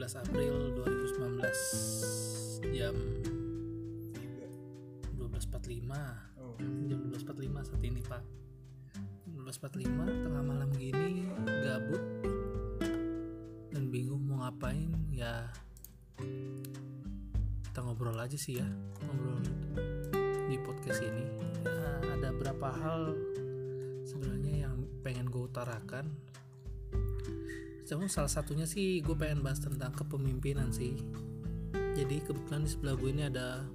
12 April 2019 jam 12.45 oh. Jam 12.45 saat ini pak. 12.45 tengah malam gini gabut dan bingung mau ngapain ya kita ngobrol aja sih ya ngobrol di podcast ini. Ya, ada beberapa hal sebenarnya yang pengen gue utarakan Cuma salah satunya sih gue pengen bahas tentang kepemimpinan sih. Jadi kebetulan di sebelah gue ini ada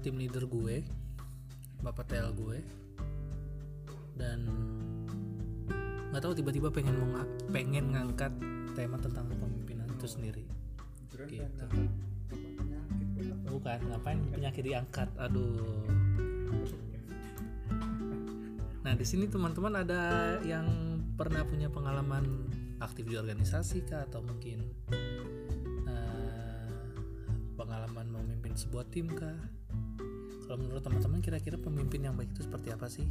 tim leader gue bapak TL gue. Dan nggak tahu tiba-tiba pengen mau pengen ngangkat tema tentang kepemimpinan itu sendiri. Gitu. kan bukan ngapain penyakit diangkat? Aduh. Nah di sini teman-teman ada yang pernah punya pengalaman aktif di organisasi kah? Atau mungkin eh, pengalaman memimpin sebuah tim kah? Kalau menurut teman-teman kira-kira pemimpin yang baik itu seperti apa sih?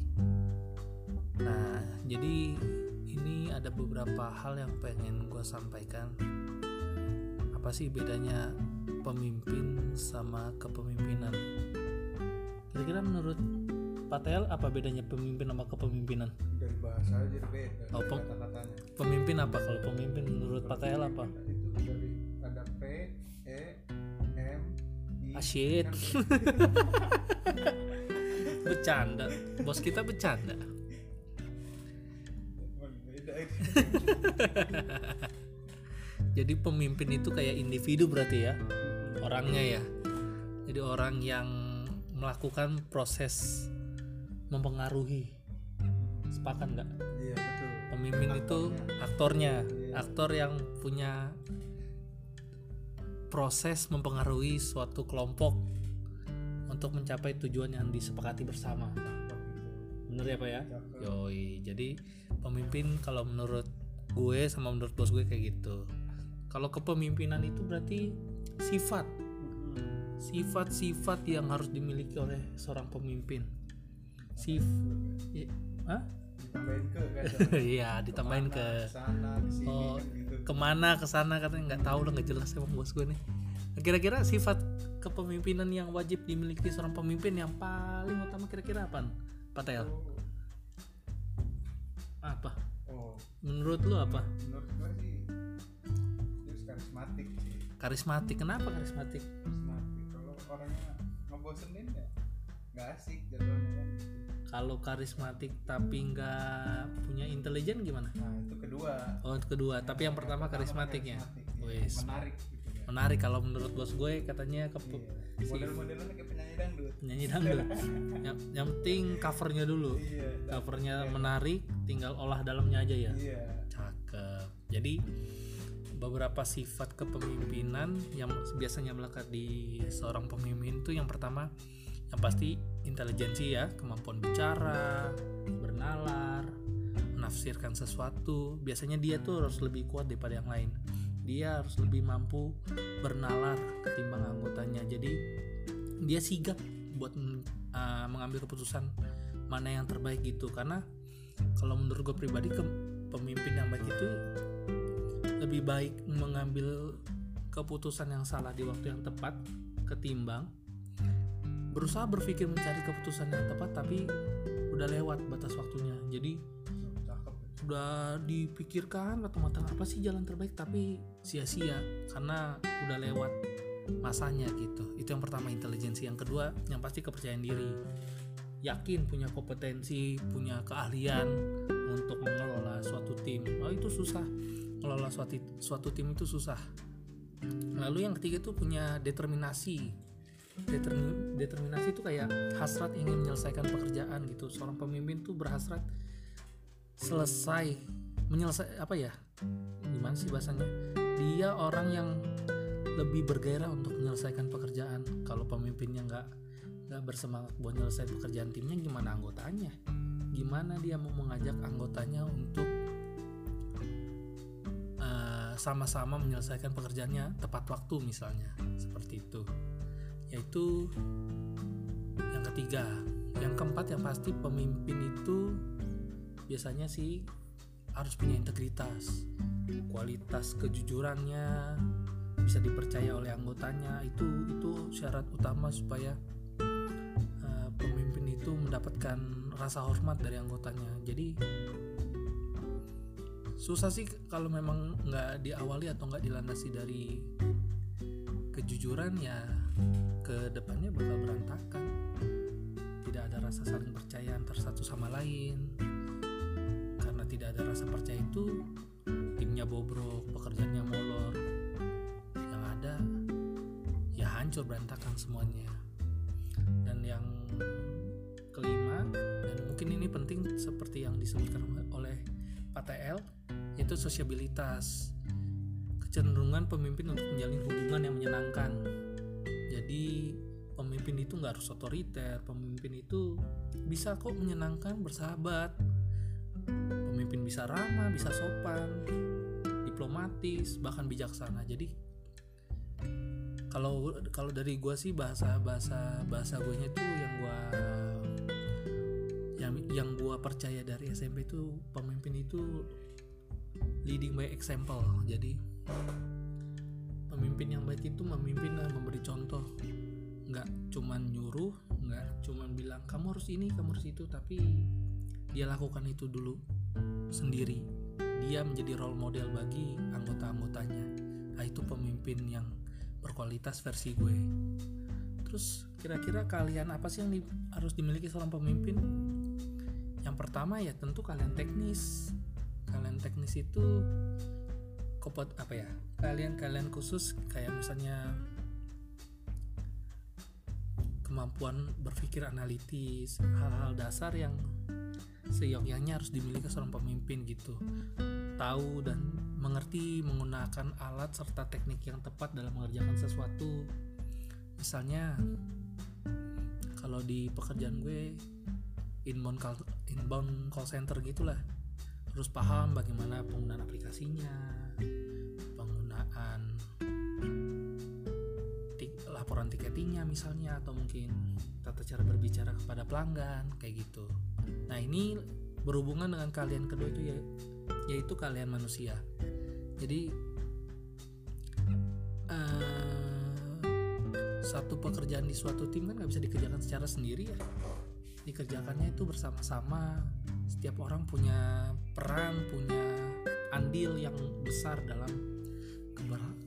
Nah jadi ini ada beberapa hal yang pengen gue sampaikan. Apa sih bedanya pemimpin sama kepemimpinan? Kira-kira menurut Pak Tel apa bedanya pemimpin sama kepemimpinan? Dari bahasa aja beda Oh, pem- kata-katanya. Pemimpin apa? Kalau pemimpin menurut Pak Tel apa? itu dari ada P E M I. Ah, shit. kan bercanda. Bos kita bercanda. Jadi pemimpin itu kayak individu berarti ya? Orangnya ya? Jadi orang yang melakukan proses mempengaruhi. Sepakat nggak? Iya betul. Pemimpin itu aktornya. aktor yang punya proses mempengaruhi suatu kelompok untuk mencapai tujuan yang disepakati bersama. Bener ya pak ya? Yoi. Jadi pemimpin kalau menurut gue sama menurut bos gue kayak gitu. Kalau kepemimpinan itu berarti sifat. Sifat-sifat yang harus dimiliki oleh seorang pemimpin sif i- Hah? ditambahin ke kan? Iya ditambahin ke. Sana ke sini Oh, kan gitu ke mana ke sana katanya nggak tahu lah nggak jelas emang bos gue nih. Kira-kira sifat kepemimpinan yang wajib dimiliki seorang pemimpin yang paling utama kira-kira apa Pak Tel apa? Oh. Menurut lu apa? Menurut gue sih dia karismatik sih. Karismatik. Kenapa karismatik? Karismatik. Kalau orangnya ngebosenin ya nggak asik gitu. Kalau karismatik tapi nggak punya intelijen gimana? Nah itu kedua. Oh itu kedua. Tapi yang pertama karismatiknya karismatik, iya. Wes. menarik gitu ya. Menarik. Kalau menurut bos gue katanya ke iya. model-modelnya kayak penyanyi dangdut. Penyanyi dangdut. Yang, yang penting covernya dulu. Iya covernya menarik tinggal olah dalamnya aja ya? Iya. Cakep. Jadi beberapa sifat kepemimpinan yang biasanya melekat di seorang pemimpin itu yang pertama yang pasti intelijensi ya kemampuan bicara bernalar menafsirkan sesuatu. Biasanya dia tuh harus lebih kuat daripada yang lain. Dia harus lebih mampu bernalar ketimbang anggotanya. Jadi dia sigap buat uh, mengambil keputusan mana yang terbaik gitu. Karena kalau menurut gue pribadi ke- pemimpin yang baik itu lebih baik mengambil keputusan yang salah di waktu yang tepat ketimbang berusaha berpikir mencari keputusan yang tepat tapi udah lewat batas waktunya. Jadi udah dipikirkan matang-matang apa sih jalan terbaik? Tapi sia-sia karena udah lewat masanya gitu. Itu yang pertama intelijensi. Yang kedua yang pasti kepercayaan diri. Yakin punya kompetensi punya keahlian untuk mengelola suatu tim. Oh itu susah. Mengelola suatu suatu tim itu susah. Lalu yang ketiga tuh punya determinasi Determi- determinasi itu kayak hasrat ingin menyelesaikan pekerjaan gitu. Seorang pemimpin tuh berhasrat selesai menyelesai apa ya gimana sih bahasanya? Dia orang yang lebih bergairah untuk menyelesaikan pekerjaan. Kalau pemimpinnya nggak nggak bersemangat buat nyelesain pekerjaan timnya gimana anggotanya? Gimana dia mau mengajak anggotanya untuk eh, sama-sama menyelesaikan pekerjaannya tepat waktu misalnya? Seperti itu yaitu yang ketiga. Yang keempat yang pasti pemimpin itu biasanya sih harus punya integritas kualitas kejujurannya bisa dipercaya oleh anggotanya. Itu itu syarat utama supaya uh, pemimpin itu mendapatkan rasa hormat dari anggotanya. Jadi susah sih kalau memang nggak diawali atau nggak dilandasi dari kejujuran ya ke depannya bakal berantakan. Tidak ada rasa saling percaya antar satu sama lain. Karena tidak ada rasa percaya itu timnya bobrok pekerjaannya molor. Yang ada ya hancur berantakan semuanya. Dan yang kelima dan mungkin ini penting seperti yang disebutkan oleh Pak TL yaitu sosiabilitas. Kecenderungan pemimpin untuk menjalin hubungan yang menyenangkan jadi pemimpin itu nggak harus otoriter pemimpin itu bisa kok menyenangkan bersahabat. Pemimpin bisa ramah bisa sopan diplomatis bahkan bijaksana. Jadi kalau kalau dari gue sih bahasa bahasa bahasa gue itu yang gue yang yang gue percaya dari SMP itu pemimpin itu leading by example. Jadi pemimpin yang baik itu memimpin dan memberi contoh. Nggak cuman nyuruh nggak cuman bilang kamu harus ini kamu harus itu tapi dia lakukan itu dulu sendiri. Dia menjadi role model bagi anggota-anggotanya. Nah, itu pemimpin yang berkualitas versi gue. Terus kira-kira kalian apa sih yang di, harus dimiliki seorang pemimpin? Yang pertama ya tentu kalian teknis. Kalian teknis itu kopot apa ya kalian kalian khusus kayak misalnya kemampuan berpikir analitis hal-hal dasar yang seyogyanya harus dimiliki seorang pemimpin gitu. Tahu dan mengerti menggunakan alat serta teknik yang tepat dalam mengerjakan sesuatu. Misalnya kalau di pekerjaan gue inbound call, inbound call center gitulah. Harus paham bagaimana penggunaan aplikasinya laporan tiketingnya misalnya atau mungkin tata cara berbicara kepada pelanggan kayak gitu. Nah ini berhubungan dengan kalian kedua itu ya yaitu kalian manusia. Jadi uh, satu pekerjaan di suatu tim kan nggak bisa dikerjakan secara sendiri ya. Dikerjakannya itu bersama-sama. Setiap orang punya peran punya andil yang besar dalam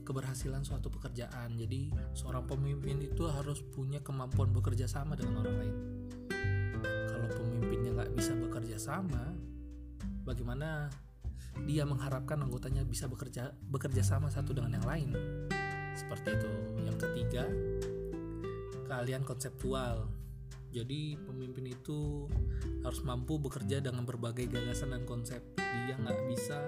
keberhasilan suatu pekerjaan. Jadi seorang pemimpin itu harus punya kemampuan bekerja sama dengan orang lain. Kalau pemimpinnya nggak bisa bekerja sama bagaimana dia mengharapkan anggotanya bisa bekerja bekerja sama satu dengan yang lain? Seperti itu. Yang ketiga kalian konseptual. Jadi pemimpin itu harus mampu bekerja dengan berbagai gagasan dan konsep. Dia nggak bisa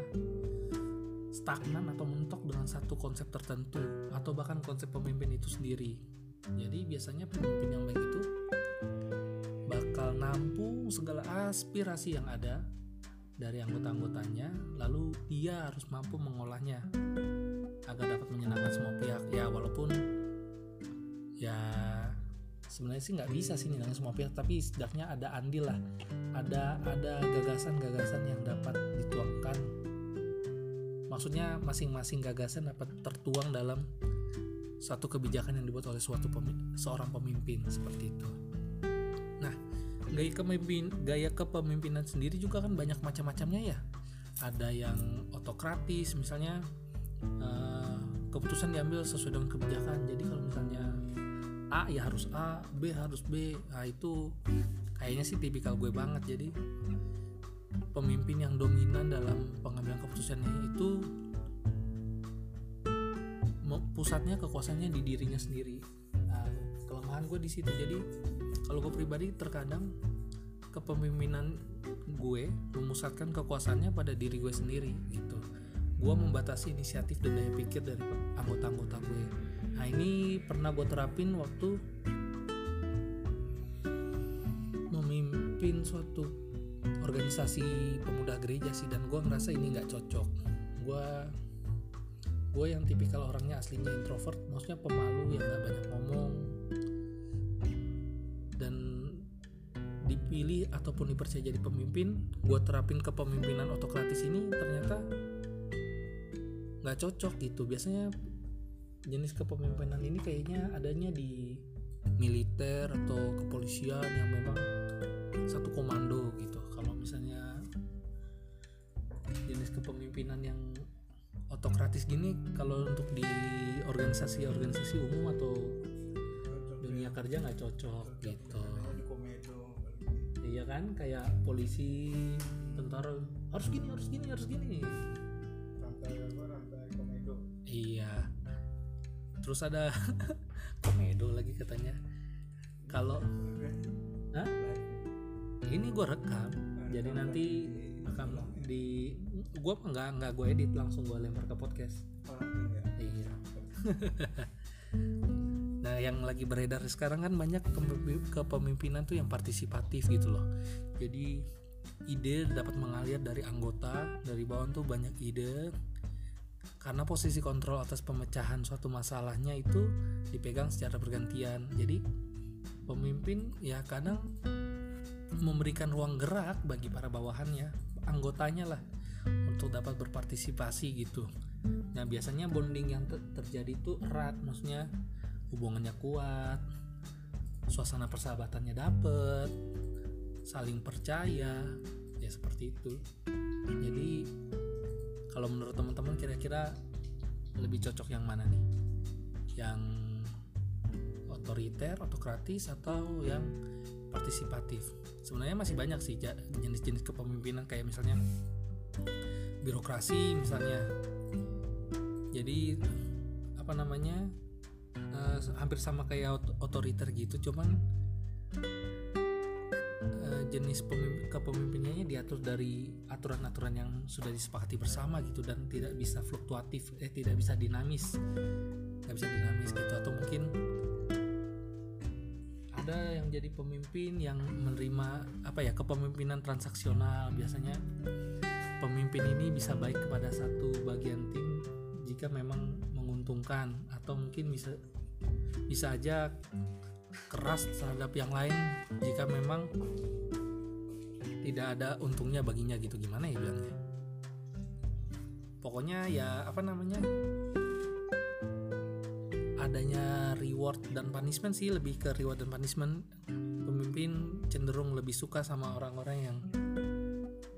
stagnan atau mentok dengan satu konsep tertentu atau bahkan konsep pemimpin itu sendiri. Jadi biasanya pemimpin yang baik itu bakal nampung segala aspirasi yang ada dari anggota-anggotanya, lalu dia harus mampu mengolahnya agar dapat menyenangkan semua pihak. Ya walaupun ya sebenarnya sih nggak bisa sih nilainya semua pihak tapi setidaknya ada andil lah ada ada gagasan-gagasan yang dapat dituangkan maksudnya masing-masing gagasan dapat tertuang dalam satu kebijakan yang dibuat oleh suatu pemimpin, seorang pemimpin seperti itu. Nah gaya kepemimpin gaya kepemimpinan sendiri juga kan banyak macam-macamnya ya. Ada yang otokratis misalnya uh, keputusan diambil sesuai dengan kebijakan. Jadi kalau misalnya A ya harus A B harus B. Nah itu kayaknya sih tipikal gue banget. Jadi pemimpin yang dominan dalam pengambilan keputusannya itu pusatnya kekuasaannya di dirinya sendiri. Nah, kelemahan gue di situ. Jadi kalau gue pribadi terkadang kepemimpinan gue memusatkan kekuasaannya pada diri gue sendiri gitu. Gue membatasi inisiatif dan daya pikir dari anggota-anggota gue. Nah ini pernah gue terapin waktu memimpin suatu organisasi pemuda gereja sih dan gue ngerasa ini nggak cocok. Gue gue yang tipikal orangnya aslinya introvert maksudnya pemalu yang nggak banyak ngomong. Dan dipilih ataupun dipercaya jadi pemimpin gue terapin kepemimpinan otokratis ini ternyata nggak cocok gitu. Biasanya jenis kepemimpinan ini kayaknya adanya di militer atau kepolisian yang memang satu komando gitu kepemimpinan yang otokratis gini kalau untuk di organisasi-organisasi umum atau dunia kerja nggak cocok gitu. Iya kan? Kayak polisi tentara harus gini harus gini harus gini. Iya. Terus ada komedo lagi katanya. Kalau ini gue rekam jadi nanti akan di gue nggak nggak gue edit langsung gue lempar ke podcast. Iya. Nah yang lagi beredar sekarang kan banyak kepemi- kepemimpinan tuh yang partisipatif gitu loh. Jadi ide dapat mengalir dari anggota dari bawah tuh banyak ide. Karena posisi kontrol atas pemecahan suatu masalahnya itu dipegang secara bergantian. Jadi pemimpin ya kadang memberikan ruang gerak bagi para bawahannya anggotanya lah untuk dapat berpartisipasi gitu. Nah biasanya bonding yang ter- terjadi itu erat maksudnya hubungannya kuat suasana persahabatannya dapet saling percaya ya seperti itu. Jadi kalau menurut teman-teman kira-kira lebih cocok yang mana nih? Yang otoriter otokratis atau yang partisipatif. Sebenarnya masih banyak sih jenis-jenis kepemimpinan kayak misalnya birokrasi misalnya. Jadi apa namanya eh, hampir sama kayak ot- otoriter gitu cuman eh, jenis pemim- kepemimpinannya diatur dari aturan-aturan yang sudah disepakati bersama gitu dan tidak bisa fluktuatif eh tidak bisa dinamis. Nggak bisa dinamis gitu atau mungkin ada yang jadi pemimpin yang menerima apa ya kepemimpinan transaksional. Biasanya pemimpin ini bisa baik kepada satu bagian tim jika memang menguntungkan atau mungkin bisa bisa aja keras terhadap yang lain jika memang tidak ada untungnya baginya gitu. Gimana ya bilangnya? Pokoknya ya apa namanya adanya reward dan punishment sih lebih ke reward dan punishment. Pemimpin cenderung lebih suka sama orang-orang yang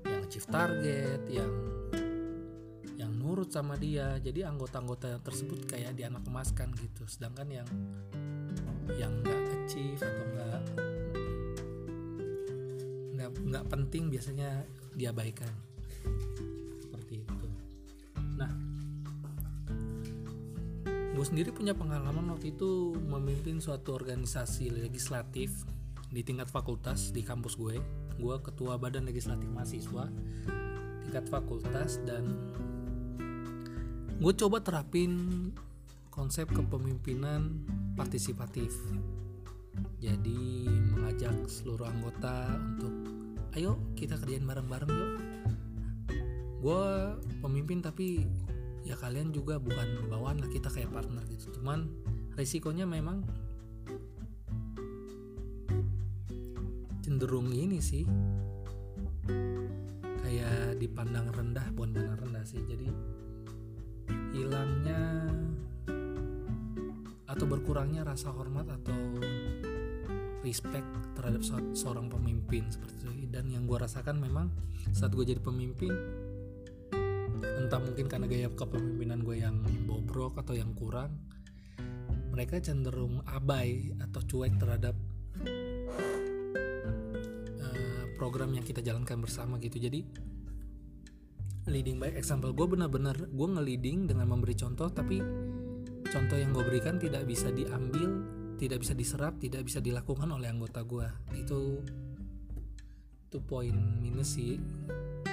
yang achieve target yang yang nurut sama dia. Jadi anggota-anggota tersebut kayak dianak emaskan gitu. Sedangkan yang yang nggak achieve atau nggak nggak penting biasanya diabaikan gue sendiri punya pengalaman waktu itu memimpin suatu organisasi legislatif di tingkat fakultas di kampus gue. Gue ketua badan legislatif mahasiswa tingkat fakultas dan gue coba terapin konsep kepemimpinan partisipatif. Jadi mengajak seluruh anggota untuk ayo kita kerjain bareng-bareng yuk. Gue pemimpin tapi ya kalian juga bukan bawahan lah kita kayak partner gitu. Cuman risikonya memang cenderung ini sih. Kayak dipandang rendah bukan pandang rendah sih. Jadi hilangnya atau berkurangnya rasa hormat atau respect terhadap se- seorang pemimpin seperti itu. Dan yang gue rasakan memang saat gue jadi pemimpin entah mungkin karena gaya kepemimpinan gue yang bobrok atau yang kurang mereka cenderung abai atau cuek terhadap eh, program yang kita jalankan bersama gitu. Jadi leading by example gue benar-benar gue nge-leading dengan memberi contoh tapi contoh yang gue berikan tidak bisa diambil tidak bisa diserap tidak bisa dilakukan oleh anggota gue. Itu itu poin minus sih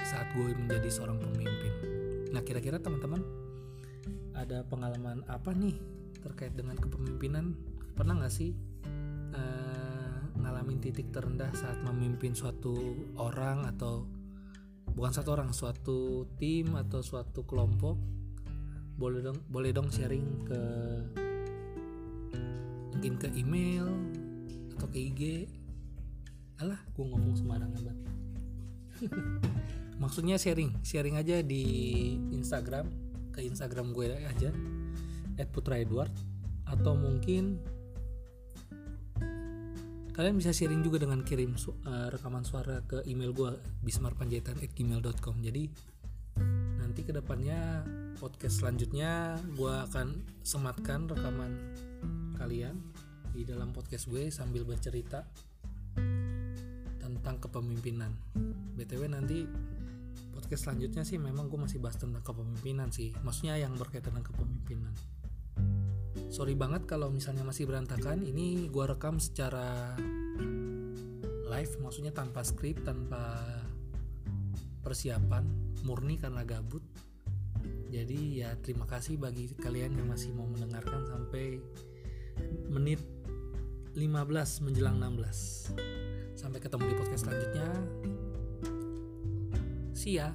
saat gue menjadi seorang pemimpin nah kira-kira teman-teman ada pengalaman apa nih terkait dengan kepemimpinan? Pernah nggak sih eh, ngalamin titik terendah saat memimpin suatu orang atau bukan satu orang suatu tim atau suatu kelompok? Boleh dong boleh dong sharing ke mungkin ke email atau ke IG alah gue ngomong sembarangan banget maksudnya sharing sharing aja di Instagram ke Instagram gue aja @putraedward atau mungkin kalian bisa sharing juga dengan kirim su- eh, rekaman suara ke email gue bismarpanjaitan@gmail.com jadi nanti ke depannya podcast selanjutnya gue akan sematkan rekaman kalian di dalam podcast gue sambil bercerita tentang kepemimpinan. Btw nanti podcast selanjutnya sih memang gue masih bahas tentang kepemimpinan sih. Maksudnya yang berkaitan dengan kepemimpinan. Sorry banget kalau misalnya masih berantakan ini gue rekam secara live maksudnya tanpa skrip tanpa persiapan murni karena gabut. Jadi ya terima kasih bagi kalian yang masih mau mendengarkan sampai menit 15 menjelang 16 sampai ketemu di podcast selanjutnya ya